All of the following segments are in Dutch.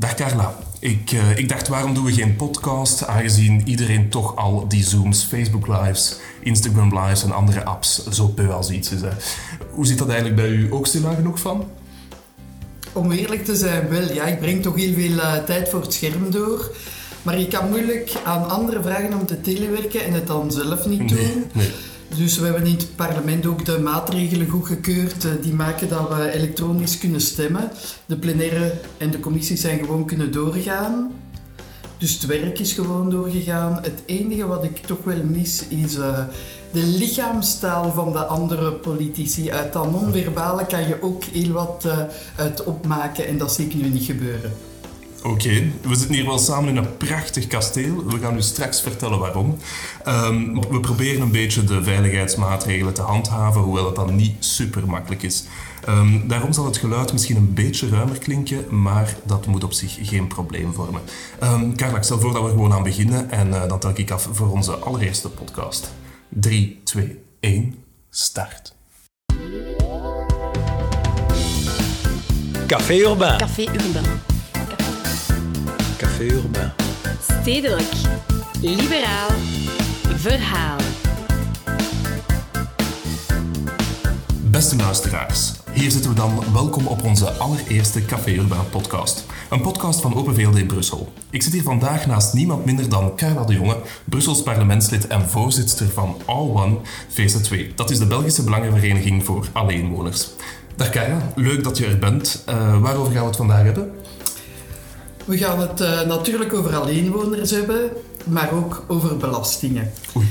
Dag Carla. Ik, uh, ik dacht, waarom doen we geen podcast? Aangezien iedereen toch al die Zooms, Facebook Lives, Instagram Lives en andere apps zo peu als iets is. Hè. Hoe zit dat eigenlijk bij u? Ook stilaan genoeg van? Om eerlijk te zijn, wel. Ja, ik breng toch heel veel uh, tijd voor het scherm door. Maar je kan moeilijk aan anderen vragen om te telewerken en het dan zelf niet doen. Nee, nee. Dus we hebben in het parlement ook de maatregelen goedgekeurd uh, die maken dat we elektronisch kunnen stemmen. De plenaire en de commissies zijn gewoon kunnen doorgaan. Dus het werk is gewoon doorgegaan. Het enige wat ik toch wel mis is uh, de lichaamstaal van de andere politici. Uit dat non-verbale kan je ook heel wat uh, uit opmaken en dat zie ik nu niet gebeuren. Oké, we zitten hier wel samen in een prachtig kasteel. We gaan u straks vertellen waarom. Um, we proberen een beetje de veiligheidsmaatregelen te handhaven, hoewel het dan niet super makkelijk is. Um, daarom zal het geluid misschien een beetje ruimer klinken, maar dat moet op zich geen probleem vormen. Um, Carla, ik stel voor dat we gewoon aan beginnen en uh, dan tel ik af voor onze allereerste podcast. 3, 2, 1, start. Café Urbain. Café Urbain. Café Urbain. Stedelijk. Liberaal. Verhaal. Beste luisteraars, hier zitten we dan. Welkom op onze allereerste Café Urbain podcast. Een podcast van Open VLD Brussel. Ik zit hier vandaag naast niemand minder dan Carla de Jonge, Brussels parlementslid en voorzitter van All One VZ2. Dat is de Belgische Belangenvereniging voor Alleenwoners. Dag Carla, leuk dat je er bent. Uh, waarover gaan we het vandaag hebben? We gaan het uh, natuurlijk over alleenwoners hebben, maar ook over belastingen. Oei.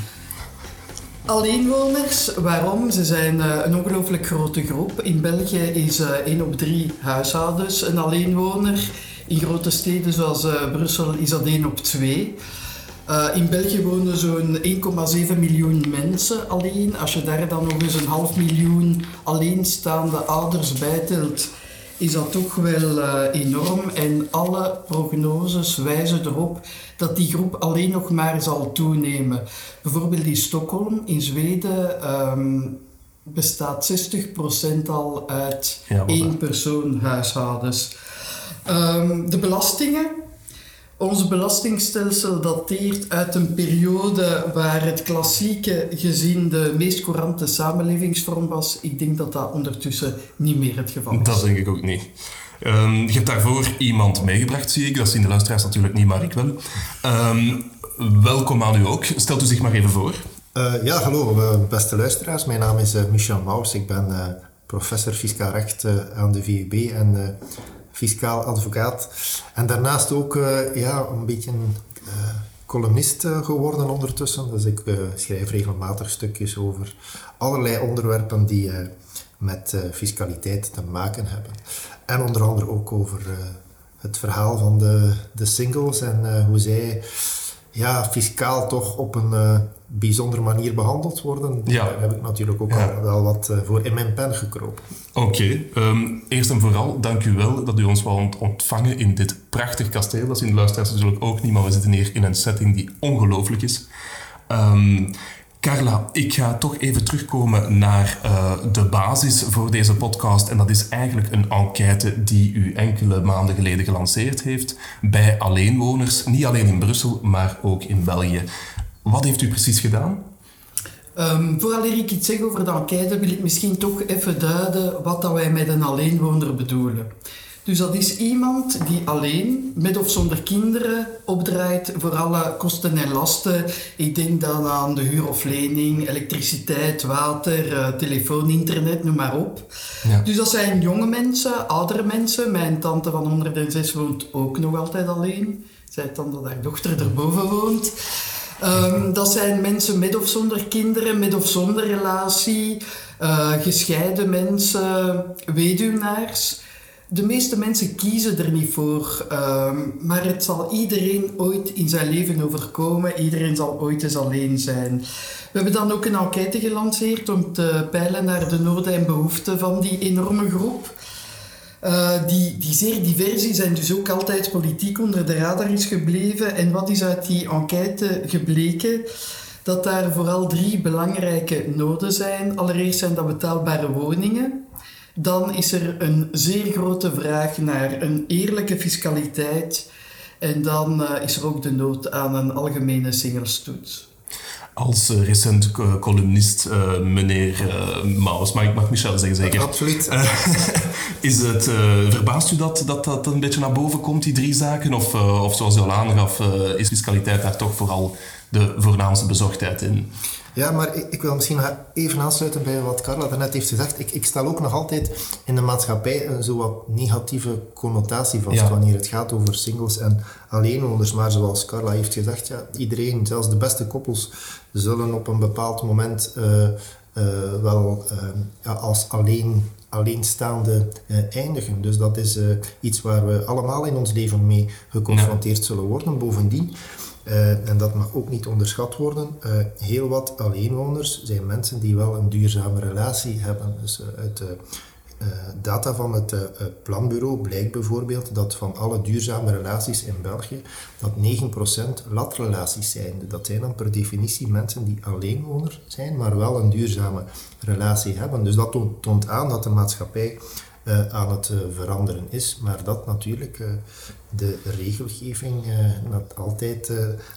Alleenwoners, waarom? Ze zijn uh, een ongelooflijk grote groep. In België is uh, 1 op 3 huishoudens een alleenwoner. In grote steden zoals Brussel is dat 1 op 2. in België wonen zo'n 1,7 miljoen mensen alleen. Als je daar dan nog eens een half miljoen alleenstaande ouders bijtelt, is dat toch wel uh, enorm. En alle prognoses wijzen erop dat die groep alleen nog maar zal toenemen. Bijvoorbeeld in Stockholm, in Zweden, um, bestaat 60% al uit Ja, één persoon huishoudens. Um, de belastingen. Ons belastingstelsel dateert uit een periode waar het klassieke gezin de meest courante samenlevingsvorm was. Ik denk dat dat ondertussen niet meer het geval is. Dat denk ik ook niet. Um, je hebt daarvoor iemand meegebracht, zie ik. Dat zien de luisteraars natuurlijk niet, maar ik wel. Um, welkom aan u ook. Stelt u zich maar even voor. Uh, ja, hallo uh, beste luisteraars. Mijn naam is uh, Michel Maus. Ik ben uh, professor fiscaal recht aan de VUB en fiscaal advocaat. En daarnaast ook uh, ja, een beetje uh, columnist uh, geworden ondertussen. Dus ik schrijf regelmatig stukjes over allerlei onderwerpen die met fiscaliteit te maken hebben. En onder andere ook over het verhaal van de, de singles en hoe zij ja, fiscaal toch op een bijzondere manier behandeld worden. Ja. Daar heb ik natuurlijk ook ja. al wel wat uh, voor in mijn pen gekropen. Oké, okay. um, eerst en vooral dank u wel dat u ons wou ontvangen in dit prachtig kasteel. Dat zien de luisteraars natuurlijk ook niet, maar we zitten hier in een setting die ongelooflijk is. Um, Carla, ik ga toch even terugkomen naar uh, de basis voor deze podcast. En dat is eigenlijk een enquête die u enkele maanden geleden gelanceerd heeft bij alleenwoners. Niet alleen in Brussel, maar ook in België. Wat heeft u precies gedaan? Um, vooraleer ik iets zeg over de enquête, wil ik misschien toch even duiden wat dat wij met een alleenwoner bedoelen. Dus dat is iemand die alleen, met of zonder kinderen, opdraait voor alle kosten en lasten. Ik denk dan aan de huur of lening, elektriciteit, water, uh, telefoon, internet, noem maar op. Ja. Dus dat zijn jonge mensen, oudere mensen. Mijn tante van 106 woont ook nog altijd alleen. Zij dan dat haar dochter erboven woont. Um, dat zijn mensen met of zonder kinderen, met of zonder relatie, uh, gescheiden mensen, weduwnaars. De meeste mensen kiezen er niet voor, um, maar het zal iedereen ooit in zijn leven overkomen. Iedereen zal ooit eens alleen zijn. We hebben dan ook een enquête gelanceerd om te peilen naar de noden en behoeften van die enorme groep. Uh, die, die zeer divers en dus ook altijd politiek onder de radar is gebleven. En wat is uit die enquête gebleken? Dat daar vooral drie belangrijke noden zijn. Allereerst zijn dat betaalbare woningen. dan is er een zeer grote vraag naar een eerlijke fiscaliteit. En dan uh, is er ook de nood aan een algemene singelstoets. Als uh, recent uh, columnist, meneer Maus, maar ik mag Michel zeggen zeker. Absoluut. is het, verbaast u dat, dat dat een beetje naar boven komt, die drie zaken? Of, of zoals u al aangaf, is fiscaliteit daar toch vooral de voornaamste bezorgdheid in? Ja, maar ik, ik, wil misschien nog even aansluiten bij wat Carla daarnet heeft gezegd. Ik, ik stel ook nog altijd in de maatschappij een zo wat negatieve connotatie vast wanneer het gaat over singles en alleenwoners. Maar zoals Carla heeft gezegd, ja, iedereen, zelfs de beste koppels, zullen op een bepaald moment uh, uh, wel uh, ja, als alleen alleenstaande uh, eindigen. Dus dat is uh, iets waar we allemaal in ons leven mee geconfronteerd ja. zullen worden. Bovendien, uh, en dat mag ook niet onderschat worden, heel wat alleenwoners zijn mensen die wel een duurzame relatie hebben. Dus uit uh, data van het planbureau blijkt bijvoorbeeld dat van alle duurzame relaties in België dat 9% latrelaties zijn. Dat zijn dan per definitie mensen die alleenwoner zijn, maar wel een duurzame relatie hebben. Dus dat toont, aan dat de maatschappij aan het veranderen is, maar dat natuurlijk de regelgeving dat altijd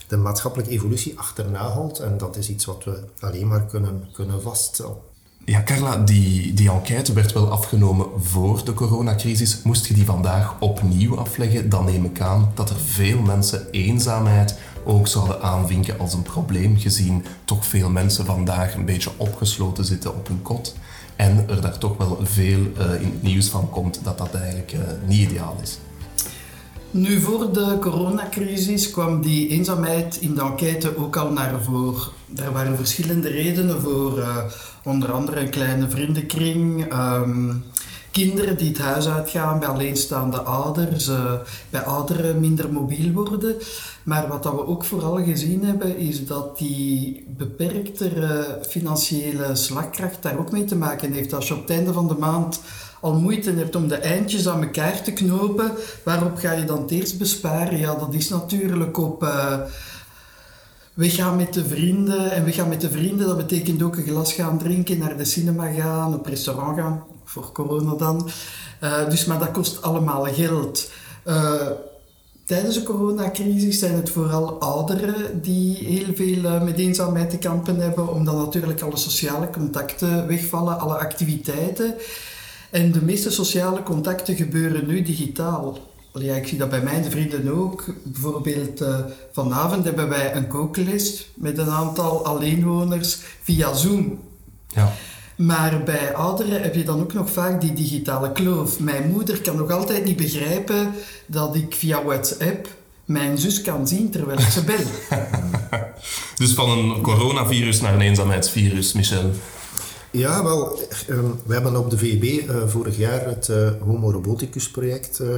de maatschappelijke evolutie achterna houdt en dat is iets wat we alleen maar kunnen, kunnen vaststellen. Ja, Carla, die, die enquête werd wel afgenomen voor de coronacrisis. Moest je die vandaag opnieuw afleggen, dan neem ik aan dat er veel mensen eenzaamheid ook zouden aanvinken als een probleem, gezien toch veel mensen vandaag een beetje opgesloten zitten op hun kot. En er daar toch wel veel uh, in het nieuws van komt dat dat eigenlijk uh, niet ideaal is. Nu, voor de coronacrisis kwam die eenzaamheid in de enquête ook al naar voren. Er waren verschillende redenen voor, uh, onder andere een kleine vriendenkring, um, kinderen die het huis uitgaan bij alleenstaande ouders, uh, bij ouderen minder mobiel worden. Maar wat dat we ook vooral gezien hebben, is dat die beperktere financiële slagkracht daar ook mee te maken heeft. Als je op het einde van de maand al moeite hebt om de eindjes aan elkaar te knopen, waarop ga je dan het eerst besparen? Ja, dat is natuurlijk op... Uh, we gaan met de vrienden en we gaan met de vrienden, dat betekent ook een glas gaan drinken, naar de cinema gaan, op restaurant gaan, voor corona dan. Uh, dus, maar dat kost allemaal geld. Uh, tijdens de coronacrisis zijn het vooral ouderen die heel veel met eenzaamheid te kampen hebben, omdat natuurlijk alle sociale contacten wegvallen, alle activiteiten. En de meeste sociale contacten gebeuren nu digitaal. Ja, ik zie dat bij mijn vrienden ook. Bijvoorbeeld vanavond hebben wij een kookles met een aantal alleenwoners via Zoom. Ja. Maar bij ouderen heb je dan ook nog vaak die digitale kloof. Mijn moeder kan nog altijd niet begrijpen dat ik via WhatsApp mijn zus kan zien terwijl ik ze bel. dus van een coronavirus naar een eenzaamheidsvirus, Michel. Ja, wel, ehm, we hebben op de VEB uh, vorig jaar het uh, Homo Roboticus project uh,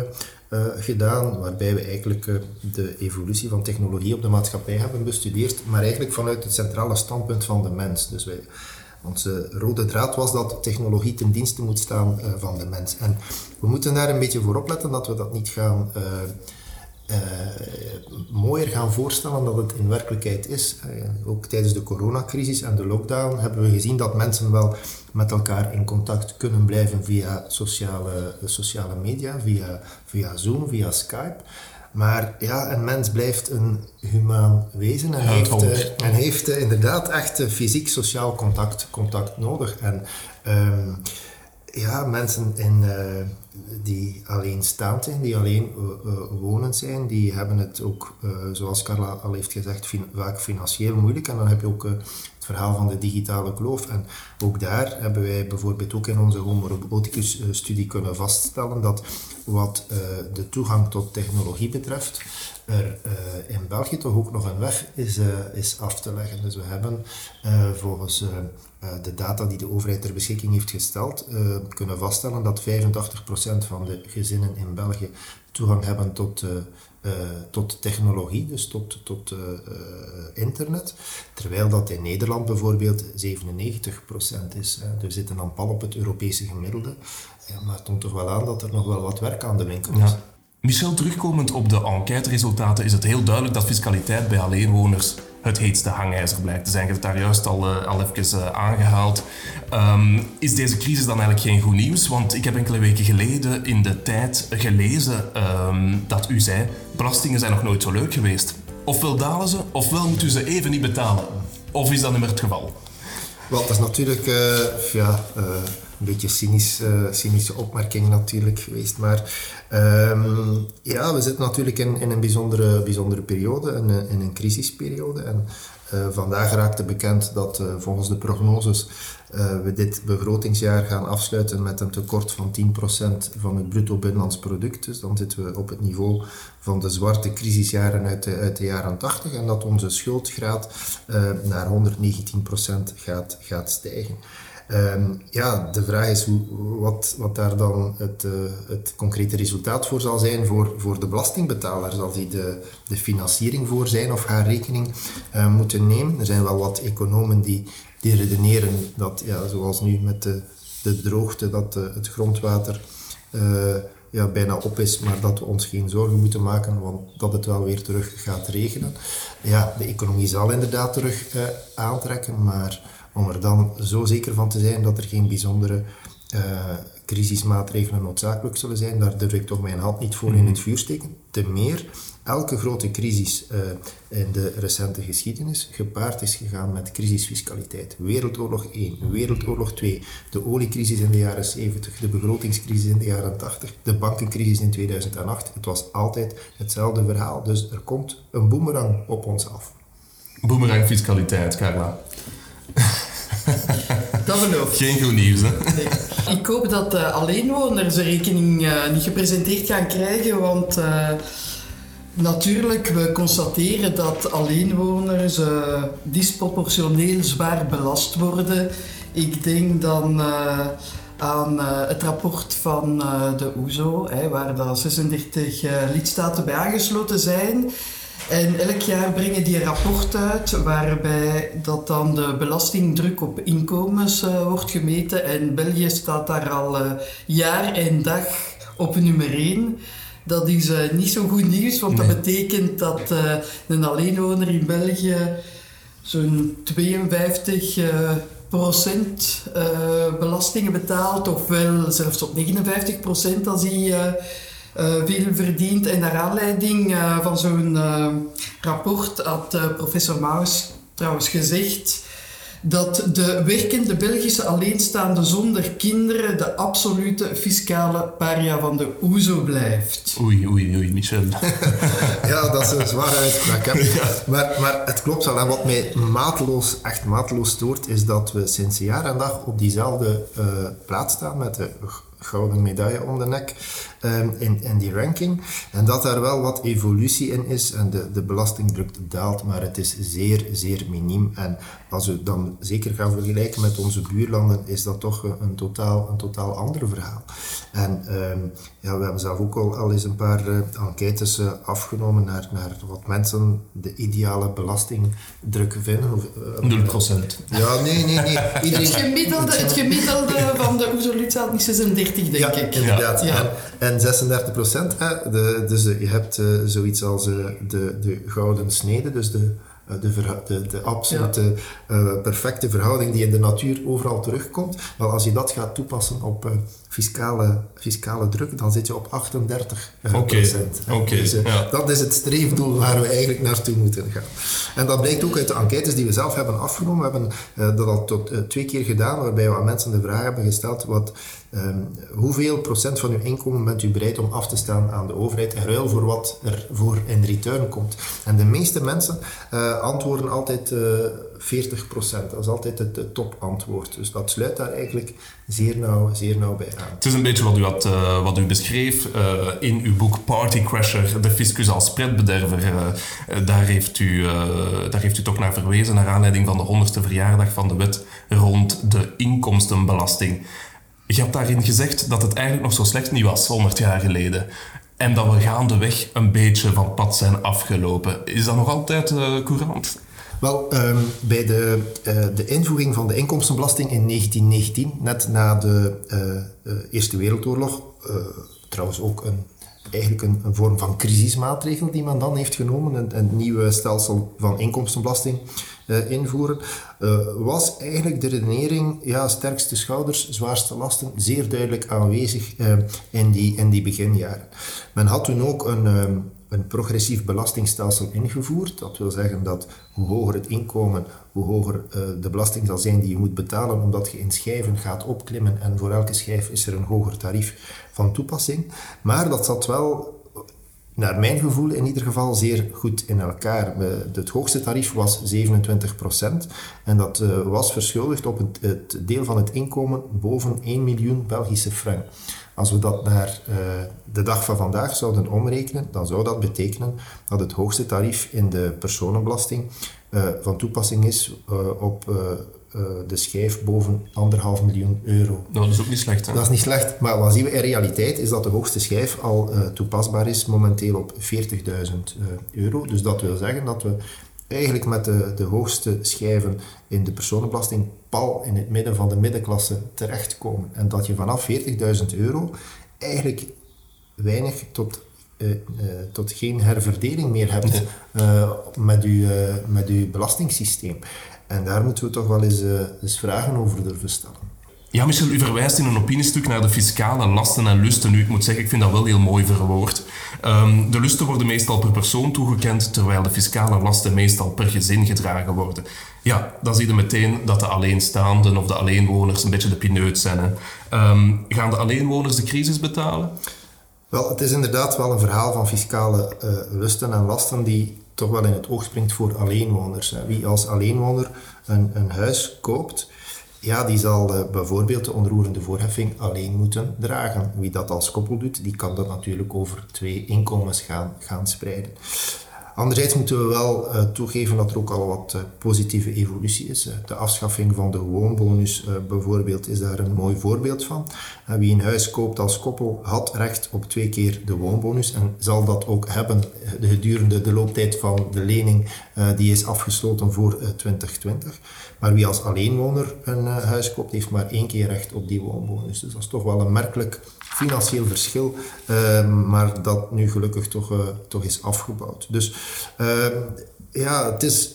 gedaan, waarbij we eigenlijk de evolutie van technologie op de maatschappij hebben bestudeerd, maar eigenlijk vanuit het centrale standpunt van de mens. Dus wij, onze rode draad was dat technologie ten dienste moet staan van de mens. En we moeten daar een beetje voor opletten dat we dat niet gaan uh, mooier gaan voorstellen dan het in werkelijkheid is. Ook tijdens de coronacrisis en de lockdown hebben we gezien dat mensen wel met elkaar in contact kunnen blijven via sociale, sociale media, via, via Zoom, via Skype. Maar ja, een mens blijft een humaan wezen en heeft, en heeft inderdaad echt fysiek-sociaal contact, contact nodig. En um, ja, mensen in, uh, die alleenstaand zijn, die alleen uh, wonend zijn, die hebben het ook, zoals Carla al heeft gezegd, fin vaak financieel moeilijk. En dan heb je ook verhaal van de digitale kloof. En ook daar hebben wij bijvoorbeeld ook in onze Homo Roboticus-studie kunnen vaststellen dat wat de toegang tot technologie betreft, er in België toch ook nog een weg is, is af te leggen. Dus we hebben volgens eh, de data die de overheid ter beschikking heeft gesteld, kunnen vaststellen dat 85% van de gezinnen in België toegang hebben tot, uh, tot technologie, dus tot, tot internet. Terwijl dat in Nederland bijvoorbeeld 97% is. we zitten dan pal op het Europese gemiddelde. maar het toont toch wel aan dat er nog wel wat werk aan de winkel is. Michel, terugkomend op de enquêteresultaten is het heel duidelijk dat fiscaliteit bij alleenwoners het heetste hangijzer blijkt te zijn. Je het daar juist al, uh, al even uh, aangehaald. Um, is deze crisis dan eigenlijk geen goed nieuws? Want ik heb enkele weken geleden in de tijd gelezen um, dat u zei... belastingen zijn nog nooit zo leuk geweest. Ofwel dalen ze, ofwel moet u ze even niet betalen. Of is dat niet meer het geval? Wel, dat is natuurlijk uh, ja, een beetje cynisch, cynische opmerking natuurlijk geweest. Maar um, ja, we zitten natuurlijk in, in een bijzondere, bijzondere periode, in, in een crisisperiode. En vandaag raakte bekend dat volgens de prognoses we dit begrotingsjaar gaan afsluiten met een tekort van 10% van het bruto binnenlands product. Dus dan zitten we op het niveau van de zwarte crisisjaren uit de, uit de jaren 80 en dat onze schuldgraad uh, naar 119% gaat, gaat stijgen. Um, ja, de vraag is wat, wat daar dan het, uh, het concrete resultaat voor zal zijn voor, voor de belastingbetaler. Zal die de, de financiering voor zijn of haar rekening uh, moeten nemen? Er zijn wel wat economen die, die redeneren dat, ja, zoals nu met de, de droogte, dat uh, het grondwater ja, bijna op is, maar dat we ons geen zorgen moeten maken, want dat het wel weer terug gaat regenen. Ja, de economie zal inderdaad terug aantrekken, maar om er dan zo zeker van te zijn dat er geen bijzondere uh, crisismaatregelen noodzakelijk zullen zijn, daar durf ik toch mijn hand niet voor in het vuur steken. Te meer, elke grote crisis uh, in de recente geschiedenis gepaard is gegaan met crisisfiscaliteit. Wereldoorlog 1, Wereldoorlog 2, de oliecrisis in de jaren 70, de begrotingscrisis in de jaren 80, de bankencrisis in 2008. Het was altijd hetzelfde verhaal, dus er komt een boemerang op ons af. Boemerang fiscaliteit, Carla. Dat. Geen goed nieuws, hè? Nee. Ik hoop dat uh, alleenwoners de rekening uh, niet gepresenteerd gaan krijgen, want uh, natuurlijk, we constateren dat alleenwoners disproportioneel zwaar belast worden. Ik denk dan aan het rapport van de OESO, hè, waar de 36 lidstaten bij aangesloten zijn. En elk jaar brengen die een rapport uit waarbij dat dan de belastingdruk op inkomens uh, wordt gemeten. En België staat daar al uh, jaar en dag op nummer 1. Dat is uh, niet zo goed nieuws, want nee. dat betekent dat een alleenwoner in België zo'n 52 procent belastingen betaalt, ofwel zelfs tot 59 procent als hij veel verdient. En naar aanleiding uh, van zo'n uh, rapport had professor Maus trouwens gezegd dat de werkende Belgische alleenstaande zonder kinderen de absolute fiscale paria van de OESO blijft. Oei, oei, oei, Michel. ja, dat is een zware uitspraak. Ja. Maar, maar het klopt wel. En wat mij mateloos, echt mateloos stoort, is dat we sinds jaar en dag op diezelfde uh, plaats staan met de gouden medaille om de nek um, in, in die ranking. En dat daar wel wat evolutie in is en de, de belastingdruk daalt, maar het is zeer, zeer miniem. En als we dan zeker gaan vergelijken met onze buurlanden, is dat toch een totaal, een totaal ander verhaal. En um, ja, we hebben zelf ook al, al eens een paar uh, enquêtes uh, afgenomen naar, naar wat mensen de ideale belastingdruk vinden. Of, uh, 0%. Ja, nee, nee, nee. Iedereen... Het, gemiddelde, het gemiddelde van de staat niet 36, denk ja, ik. inderdaad. Ja. En, en 36 procent, de, dus je hebt uh, zoiets als uh, de, de gouden snede, dus de, uh, de, de, de, absolute ja. perfecte verhouding die in de natuur overal terugkomt. Wel, als je dat gaat toepassen op fiscale, fiscale druk, dan zit je op 38 okay. procent. Okay. Dus, ja. Dat is het streefdoel waar we eigenlijk naartoe moeten gaan. En dat blijkt ook uit de enquêtes die we zelf hebben afgenomen. We hebben dat al tot twee keer gedaan, waarbij we aan mensen de vraag hebben gesteld wat Um, hoeveel procent van uw inkomen bent u bereid om af te staan aan de overheid in ruil voor wat er voor in return komt? En de meeste mensen uh, antwoorden altijd uh, 40 procent. Dat is altijd het, topantwoord. Dus dat sluit daar eigenlijk zeer nauw, zeer nauw bij aan. Het is een beetje wat u, had, uh, wat u beschreef in uw boek Party Crasher, de fiscus als pretbederver. daar, heeft u, daar heeft u toch naar verwezen, naar aanleiding van de 100ste verjaardag van de wet rond de inkomstenbelasting. Je hebt daarin gezegd dat het eigenlijk nog zo slecht niet was, 100 jaar geleden. En dat we gaandeweg een beetje van pad zijn afgelopen. Is dat nog altijd uh, courant? Wel, um, bij de, uh, de invoering van de inkomstenbelasting in 1919, net na de uh, Eerste Wereldoorlog, trouwens ook een eigenlijk een, een, vorm van crisismaatregel die men dan heeft genomen, een, een nieuw stelsel van inkomstenbelasting uh, invoeren, uh, was eigenlijk de redenering, ja, sterkste schouders, zwaarste lasten, zeer duidelijk aanwezig uh, in, die, in die beginjaren. Men had toen ook een, een progressief belastingstelsel ingevoerd. Dat wil zeggen dat hoe hoger het inkomen, hoe hoger de belasting zal zijn die je moet betalen, omdat je in schijven gaat opklimmen en voor elke schijf is er een hoger tarief van toepassing. Maar dat zat wel naar mijn gevoel in ieder geval zeer goed in elkaar. Het hoogste tarief was 27% en dat eh, was verschuldigd op het, deel van het inkomen boven 1 miljoen Belgische frank. Als we dat naar uh, de dag van vandaag zouden omrekenen, dan zou dat betekenen dat het hoogste tarief in de personenbelasting uh, van toepassing is op uh, de schijf boven anderhalf miljoen euro. Nou, dat is ook niet slecht. Hè? Dat is niet slecht, maar wat zien we in realiteit is dat de hoogste schijf al uh, toepasbaar is momenteel op 40.000 uh, euro. Dus dat wil zeggen dat we eigenlijk met de, de hoogste schijven in de personenbelasting pal in het midden van de middenklasse terechtkomen. En dat je vanaf 40.000 euro eigenlijk weinig tot uh, uh, tot geen herverdeling meer hebt uh, met, uw, met uw belastingssysteem. En daar moeten we toch wel eens, uh, eens vragen over durven stellen. Ja, Michel, u verwijst in een opiniestuk naar de fiscale lasten en lusten. Nu, ik moet zeggen, ik vind dat wel heel mooi verwoord. Um, de lusten worden meestal per persoon toegekend, terwijl de fiscale lasten meestal per gezin gedragen worden. Ja, dan zie je meteen dat de alleenstaanden of de alleenwoners een beetje de pineut zijn. Um, gaan de alleenwoners de crisis betalen? Wel, het is inderdaad wel een verhaal van fiscale uh, lusten en lasten die toch wel in het oog springt voor alleenwoners. Wie als alleenwoner een, een huis koopt, ja, die zal uh, bijvoorbeeld de onroerende voorheffing alleen moeten dragen. Wie dat als koppel doet, die kan dat natuurlijk over twee inkomens gaan, gaan spreiden. Anderzijds moeten we wel uh, toegeven dat er ook al wat uh, positieve evolutie is. de afschaffing van de woonbonus bijvoorbeeld is daar een mooi voorbeeld van. wie een huis koopt als koppel had recht op twee keer de woonbonus en zal dat ook hebben gedurende de looptijd van de lening die is afgesloten voor 2020. Maar wie als alleenwoner een huis koopt, heeft maar één keer recht op die woonbonus. Dus dat is toch wel een merkelijk financieel verschil, uh, maar dat nu gelukkig toch, uh, toch is afgebouwd. Dus uh, ja, het is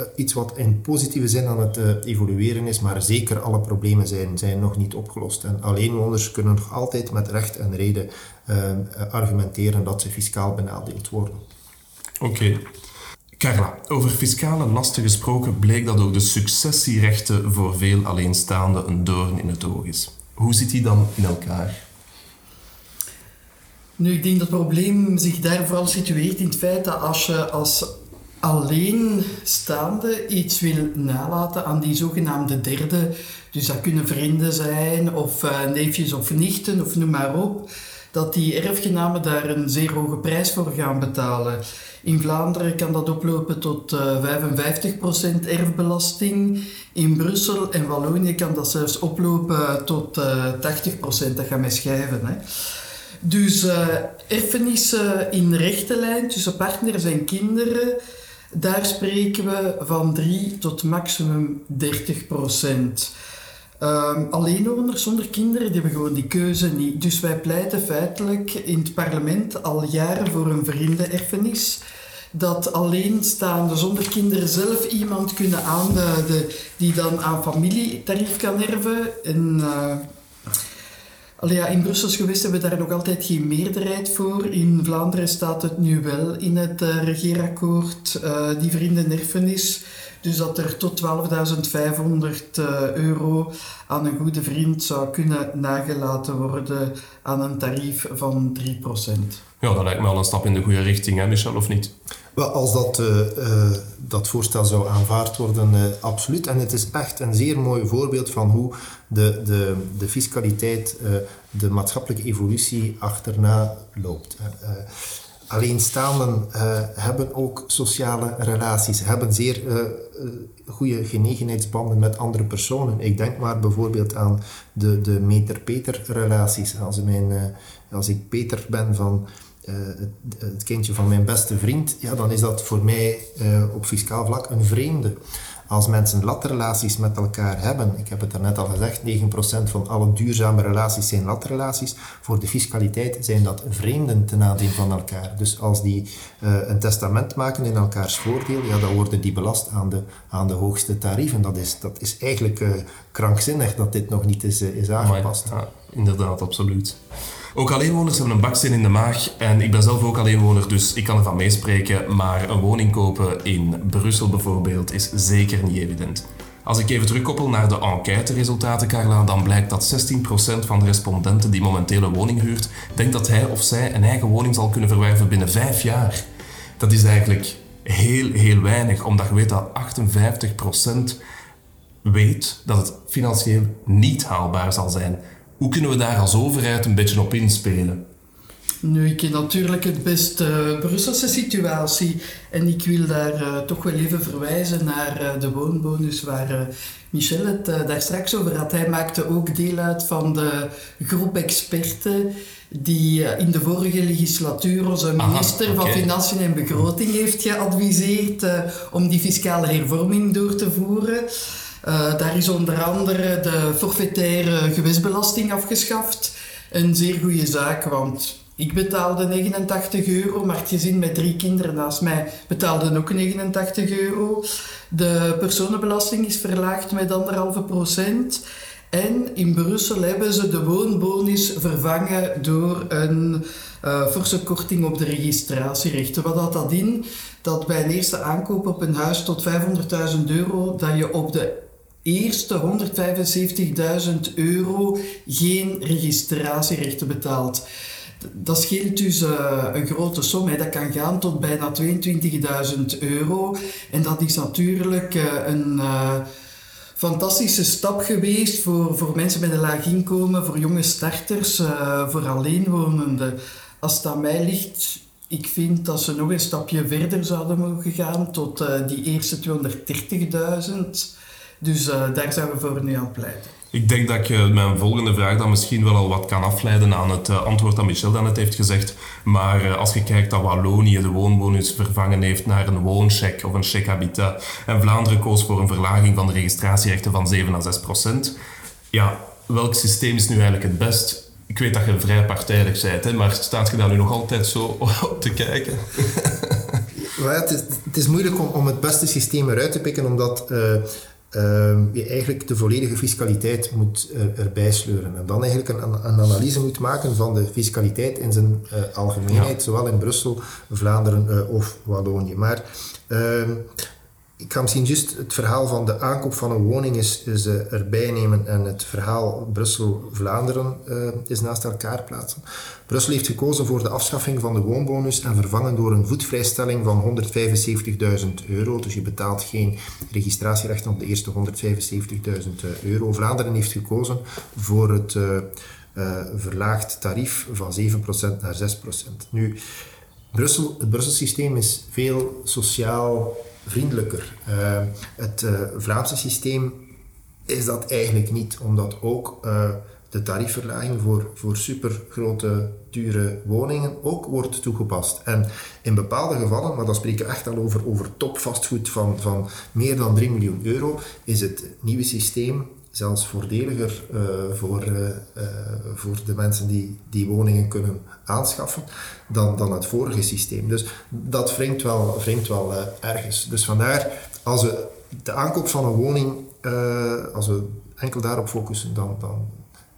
eh, iets wat in positieve zin aan het eh, evolueren is, maar zeker alle problemen zijn, zijn nog niet opgelost. En alleenwoners kunnen nog altijd met recht en reden ehm, argumenteren dat ze fiscaal benadeeld worden. Oké. Carla, over fiscale lasten gesproken bleek dat ook de successierechten voor veel alleenstaanden een doorn in het oog is. Hoe zit die dan in elkaar? Nu, ik denk dat het probleem zich daar vooral situeert in het feit dat als je als alleenstaande iets wil nalaten aan die zogenaamde derde, dus dat kunnen vrienden zijn of uh, neefjes of nichten of noem maar op, dat die erfgenamen daar een zeer hoge prijs voor gaan betalen. In Vlaanderen kan dat oplopen tot uh, eh, 55% erfbelasting. In Brussel en Wallonië kan dat zelfs oplopen tot uh, eh, 80%. Dat gaat mij schrijven. Hè. Dus uh, erfenissen in rechte lijn tussen partners en kinderen, daar spreken we van 3 tot maximum 30 procent. Um, alleenwoners zonder kinderen, die hebben gewoon die keuze niet. Dus wij pleiten feitelijk in het parlement al jaren voor een vriendenerfenis. Dat alleenstaande zonder kinderen zelf iemand kunnen aanduiden die dan aan familietarief kan erven. En, Allee, ja, in Brussels geweest hebben we daar nog altijd geen meerderheid voor. In Vlaanderen staat het nu wel in het uh, regeerakkoord, uh, die vriendenerfenis. Dus dat er tot 12.500 uh, euro aan een goede vriend zou kunnen nagelaten worden aan een tarief van 3%. Ja, dat lijkt me al een stap in de goede richting, hè Michel, of niet? Wel, als dat, uh, uh, dat voorstel zou aanvaard worden, uh, absoluut. En het is echt een zeer mooi voorbeeld van hoe de, de, de fiscaliteit de maatschappelijke evolutie achterna loopt. Alleenstaanden hebben ook sociale relaties, hebben zeer goede genegenheidsbanden met andere personen. Ik denk maar bijvoorbeeld aan de, de meter-Peter relaties. Als, mijn, als ik Peter ben van uh, het, het, kindje van mijn beste vriend, ja, dan is dat voor mij uh, op fiscaal vlak een vreemde. Als mensen latrelaties met elkaar hebben, ik heb het daarnet al gezegd, 9% van alle duurzame relaties zijn latrelaties. Voor de fiscaliteit zijn dat vreemden ten aanzien van elkaar. Dus als die eh, een testament maken in elkaars voordeel, ja, dan worden die belast aan de, aan de hoogste tarieven. Dat is, dat is eigenlijk uh, krankzinnig dat dit nog niet is, uh, is aangepast. Ja, inderdaad, absoluut. Ook alleenwoners hebben een baksteen in de maag en ik ben zelf ook alleenwoner, dus ik kan ervan meespreken. Maar een woning kopen in Brussel bijvoorbeeld is zeker niet evident. Als ik even terugkoppel naar de enquêteresultaten, Carla, dan blijkt dat 16% van de respondenten die momenteel een woning huurt, denkt dat hij of zij een eigen woning zal kunnen verwerven binnen vijf jaar. Dat is eigenlijk heel, heel weinig, omdat je weet dat 58% weet dat het financieel niet haalbaar zal zijn. Hoe kunnen we daar als overheid een beetje op inspelen? Nu, ik ken natuurlijk het best uh, Brusselse situatie en ik wil daar uh, toch wel even verwijzen naar uh, de woonbonus waar Michel het daar straks over had. Hij maakte ook deel uit van de groep experten die in de vorige legislatuur onze minister Aha, okay. van Financiën en Begroting heeft geadviseerd om die fiscale hervorming door te voeren. Uh, daar is onder andere de forfaitaire gewestbelasting afgeschaft. Een zeer goede zaak, want ik betaalde 89 euro, maar het gezin met drie kinderen naast mij betaalde ook 89 euro. De personenbelasting is verlaagd met anderhalve procent. En in Brussel hebben ze de woonbonus vervangen door een uh, forse korting op de registratierechten. Wat houdt dat in? Dat bij een eerste aankoop op een huis tot 500.000 euro, dat je op de eerste 175.000 euro geen registratierechten betaalt. Dat scheelt dus uh, een grote som. Hè. Dat kan gaan tot bijna 22.000 euro. En dat is natuurlijk uh, een uh, fantastische stap geweest voor, voor mensen met een laag inkomen, voor jonge starters, voor alleenwonenden. Als het aan mij ligt, ik vind dat ze nog een stapje verder zouden mogen gaan tot die eerste 230.000. Dus uh, daar zijn we voor nu aan pleiten. Ik denk dat je mijn volgende vraag dan misschien wel al wat kan afleiden aan het uh, antwoord dat Michel dan net heeft gezegd. Maar uh, als je kijkt dat Wallonië de woonbonus vervangen heeft naar een wooncheck of een check habitat en Vlaanderen koos voor een verlaging van de registratierechten van 7 à 6 procent. Ja, welk systeem is nu eigenlijk het best? Ik weet dat je vrij partijdig bent, hè, maar staat je daar nu nog altijd zo op te kijken? Ja, het, is, het, is, moeilijk om, om, het beste systeem eruit te pikken, omdat uh, uh, je eigenlijk de volledige fiscaliteit moet er, erbij sleuren. En dan eigenlijk een, een, analyse moet maken van de fiscaliteit in zijn uh, algemeenheid, zowel in Brussel, Vlaanderen uh, of Wallonië. Maar ehm, ik ga misschien juist het verhaal van de aankoop van een woning is, is uh, erbij nemen en het verhaal Brussel-Vlaanderen is naast elkaar plaatsen. Brussel heeft gekozen voor de afschaffing van de woonbonus en vervangen door een voetvrijstelling van 175.000 euro. Dus je betaalt geen registratierechten op de eerste 175.000 euro. Vlaanderen heeft gekozen voor het uh, verlaagd tarief van 7% naar 6%. Nu, Brussel, het Brussel systeem is veel sociaal vriendelijker. Uh, het uh, Vlaamse systeem is dat eigenlijk niet, omdat ook uh, de tariefverlaging voor, voor supergrote, dure woningen ook wordt toegepast. En in bepaalde gevallen, maar dan spreken we echt al over, over topvastgoed van, van meer dan 3 miljoen euro, is het nieuwe systeem zelfs voordeliger uh, voor, uh, uh, voor de mensen die die woningen kunnen aanschaffen dan, dan het vorige systeem. Dus dat wringt wel, wringt wel ergens. Dus vandaar, als we de aankoop van een woning, als we enkel daarop focussen, dan, dan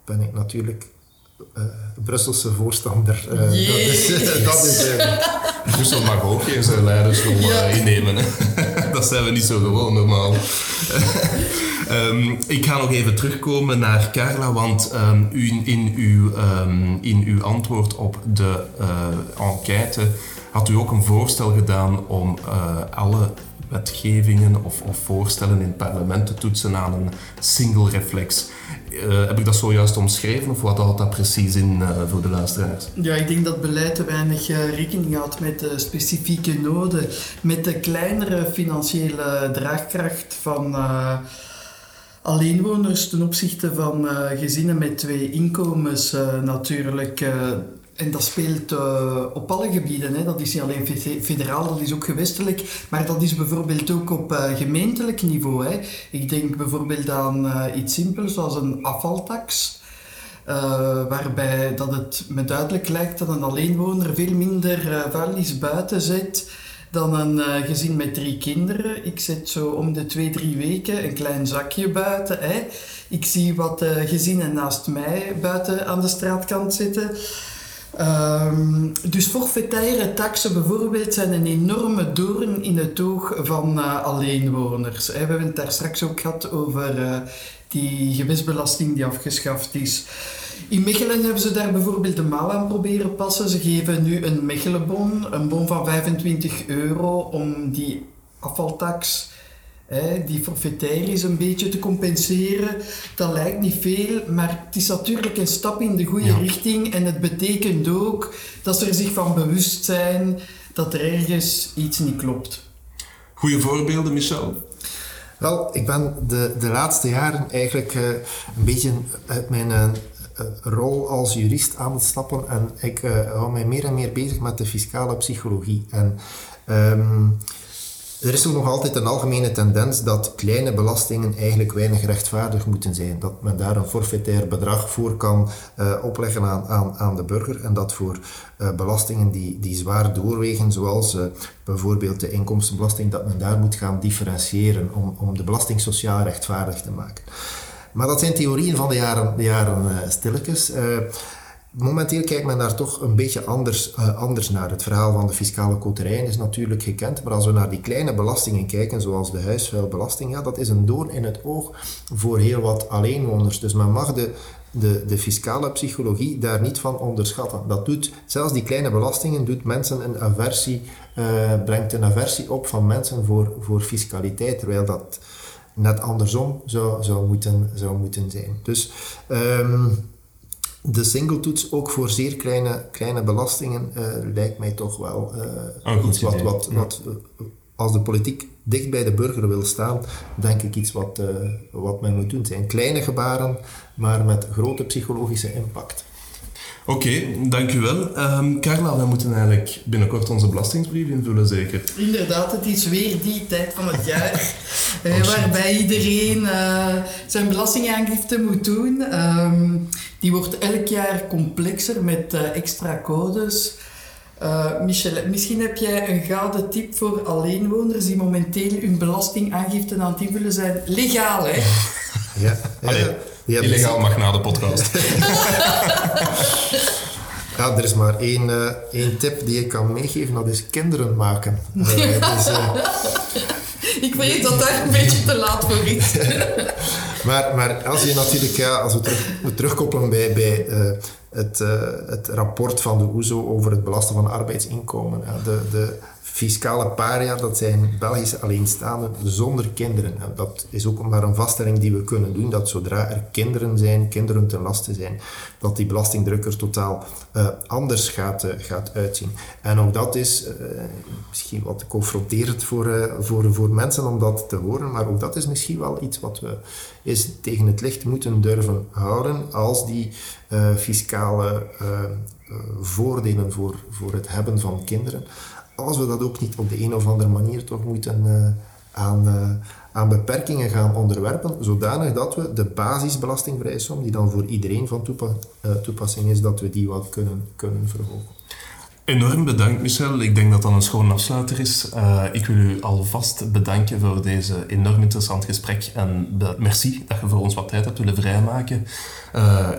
ben ik natuurlijk uh, Brusselse voorstander. Uh, dat is, dat is Brussel mag ook geen zijn leidersrol ja. innemen. dat zijn we niet zo gewoon normaal. um, ik ga nog even terugkomen naar Carla, want um, u, in, uw, um, in uw antwoord op de uh, enquête had u ook een voorstel gedaan om alle wetgevingen of, of, voorstellen in het parlement te toetsen aan een single reflex. Uh, heb ik dat zojuist omschreven of wat houdt dat precies in voor de luisteraars? Ja, ik denk dat beleid te weinig rekening houdt met de specifieke noden, met de kleinere financiële draagkracht van alleenwoners ten opzichte van gezinnen met twee inkomens natuurlijk en dat speelt eh, op alle gebieden. Hè. Dat is niet alleen fe- federaal, dat is ook gewestelijk. Maar dat is bijvoorbeeld ook op eh, gemeentelijk niveau. Hè. Ik denk bijvoorbeeld aan eh, iets simpels zoals een afvaltax. eh, waarbij dat het me duidelijk lijkt dat een alleenwoner veel minder eh, vuilnis buiten zet dan een eh, gezin met drie kinderen. Ik zet zo om de twee, drie weken een klein zakje buiten. Hè. Ik zie wat eh, gezinnen naast mij buiten aan de straatkant zitten. Ehm, dus forfaitaire taxen bijvoorbeeld zijn een enorme doorn in het oog van eh, alleenwoners. hè. We hebben het daar straks ook gehad over die gewestbelasting die afgeschaft is. In Mechelen hebben ze daar bijvoorbeeld de mouw aan proberen passen. Ze geven nu een Mechelenbon, een bon van 25 euro, om die afvaltax, hè, die forfaitair is, een beetje te compenseren. Dat lijkt niet veel, maar het is natuurlijk een stap in de goede Ja. richting. En het betekent ook dat ze er zich van bewust zijn dat er ergens iets niet klopt. Goeie voorbeelden, Michel? Wel, ik ben de, de laatste jaren eigenlijk eh, een beetje uit mijn eh, eh, rol als jurist aan het stappen en ik eh, hou mij meer en meer bezig met de fiscale psychologie. En ehm, er is nog altijd een algemene tendens dat kleine belastingen eigenlijk weinig rechtvaardig moeten zijn. Dat men daar een forfaitair bedrag voor kan eh, opleggen aan, aan, aan de burger. En dat voor eh, belastingen die, die zwaar doorwegen, zoals eh, bijvoorbeeld de inkomstenbelasting, dat men daar moet gaan differentiëren om, om de belasting sociaal rechtvaardig te maken. Maar dat zijn theorieën van de jaren, de jaren stilletjes. Momenteel kijkt men daar toch een beetje anders, eh, anders naar. Het verhaal van de fiscale koterijen is natuurlijk gekend, maar als we naar die kleine belastingen kijken, zoals de huisvuilbelasting, ja, dat is een doorn in het oog voor heel wat alleenwoners. Dus men mag de, de, de fiscale psychologie daar niet van onderschatten. Dat doet, zelfs die kleine belastingen doet mensen een aversie, eh, brengt een aversie op van mensen voor, voor fiscaliteit, terwijl dat net andersom zou, zou, moeten, zou moeten zijn. Dus... ehm, de singletoets ook voor zeer kleine, kleine belastingen eh, lijkt mij toch wel eh, goed iets wat, wat, ja. wat eh, als de politiek dicht bij de burger wil staan, denk ik iets wat, eh, wat men moet doen. Het zijn kleine gebaren, maar met grote psychologische impact. Oké, dankjewel. Ehm Carla, wij moeten eigenlijk binnenkort onze belastingsbrief invullen, zeker? Inderdaad, het is weer die tijd van het jaar eh, Oh, waarbij iedereen zijn belastingaangifte moet doen. Ehm, die wordt elk jaar complexer met eh, extra codes. Eh, Michel, misschien heb jij een gouden tip voor alleenwoners die momenteel hun belastingaangifte aan het invullen zijn. Legaal, hè? Ja, Allee, ja, die hebben- Illegaal mag na de podcast. Ja, er is maar één, eh, één tip die ik kan meegeven, dat is kinderen maken. Dus, Ik weet dat daar een beetje te laat voor is. Maar, maar als je natuurlijk, ja, als we terug, terugkoppelen bij, bij eh, het, eh, het rapport van de OESO over het belasten van arbeidsinkomen. de, de fiscale paria, dat zijn Belgische alleenstaanden zonder kinderen. En dat is ook maar een vaststelling die we kunnen doen, dat zodra er kinderen zijn, kinderen ten laste zijn, dat die belastingdruk er totaal eh, anders gaat, eh, gaat uitzien. En ook dat is eh, misschien wat confronterend voor, voor, voor mensen om dat te horen, maar ook dat is misschien wel iets wat we eens tegen het licht moeten durven houden als die fiscale voordelen voor, voor het hebben van kinderen, als we dat ook niet op de een of andere manier toch moeten eh, aan, eh, aan beperkingen gaan onderwerpen, zodanig dat we de basisbelastingvrije som, die dan voor iedereen van eh, toepassing is, dat we die wat kunnen, kunnen verhogen. Enorm bedankt, Michel. Ik denk dat dat een schoon afsluiter is. Ik wil u alvast bedanken voor deze enorm interessant gesprek. En merci dat je voor ons wat tijd hebt willen vrijmaken.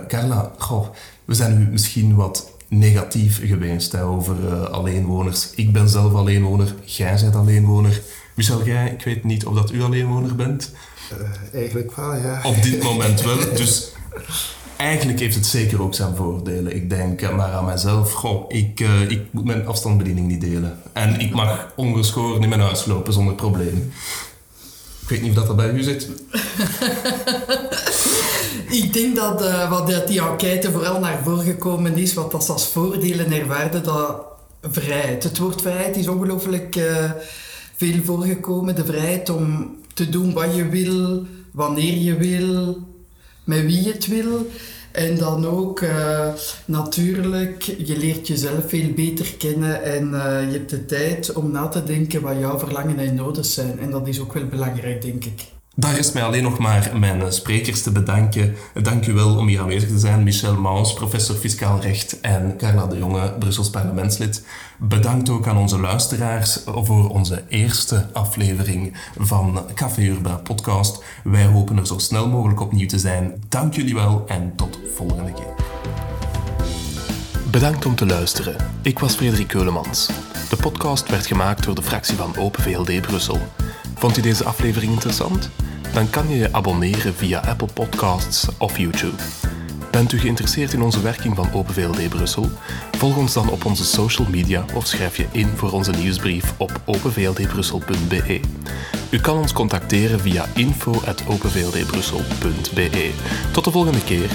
Carla, goh, we zijn nu misschien wat negatief geweest hè, over eh, alleenwoners. Ik ben zelf alleenwoner, jij bent alleenwoner. Michel, jij, ik weet niet of dat u alleenwoner bent. Eh, eigenlijk wel, ja. Op dit moment wel. Dus eigenlijk heeft het zeker ook zijn voordelen. Ik denk maar aan mezelf. Goh, ik, eh, ik moet mijn afstandsbediening niet delen. En ik mag ongeschoren in mijn huis lopen zonder probleem. Ik weet niet of dat, dat bij u zit. Ik denk dat eh, wat uit die enquête vooral naar voren gekomen is, wat dat als voordelen ervaarde, dat vrijheid. Het woord vrijheid is ongelooflijk eh, veel voorgekomen. De vrijheid om te doen wat je wil, wanneer je wil, met wie je het wil. En dan ook eh, natuurlijk, je leert jezelf veel beter kennen en eh, je hebt de tijd om na te denken wat jouw verlangen en noden zijn. En dat is ook wel belangrijk, denk ik. Daar is mij alleen nog maar mijn sprekers te bedanken. Dank u wel om hier aanwezig te zijn. Michel Maus, professor fiscaal recht en Carla de Jonge, Brussels parlementslid. Bedankt ook aan onze luisteraars voor onze eerste aflevering van Café Urba podcast. Wij hopen er zo snel mogelijk opnieuw te zijn. Dank jullie wel en tot volgende keer. Bedankt om te luisteren. Ik was Frederik Keulemans. De podcast werd gemaakt door de fractie van Open VLD Brussel. Vond je deze aflevering interessant? Dan kan je je abonneren via Apple Podcasts of YouTube. Bent u geïnteresseerd in onze werking van Open VLD Brussel? Volg ons dan op onze social media of schrijf je in voor onze nieuwsbrief op openvldbrussel.be. U kan ons contacteren via info.openvldbrussel.be. Tot de volgende keer.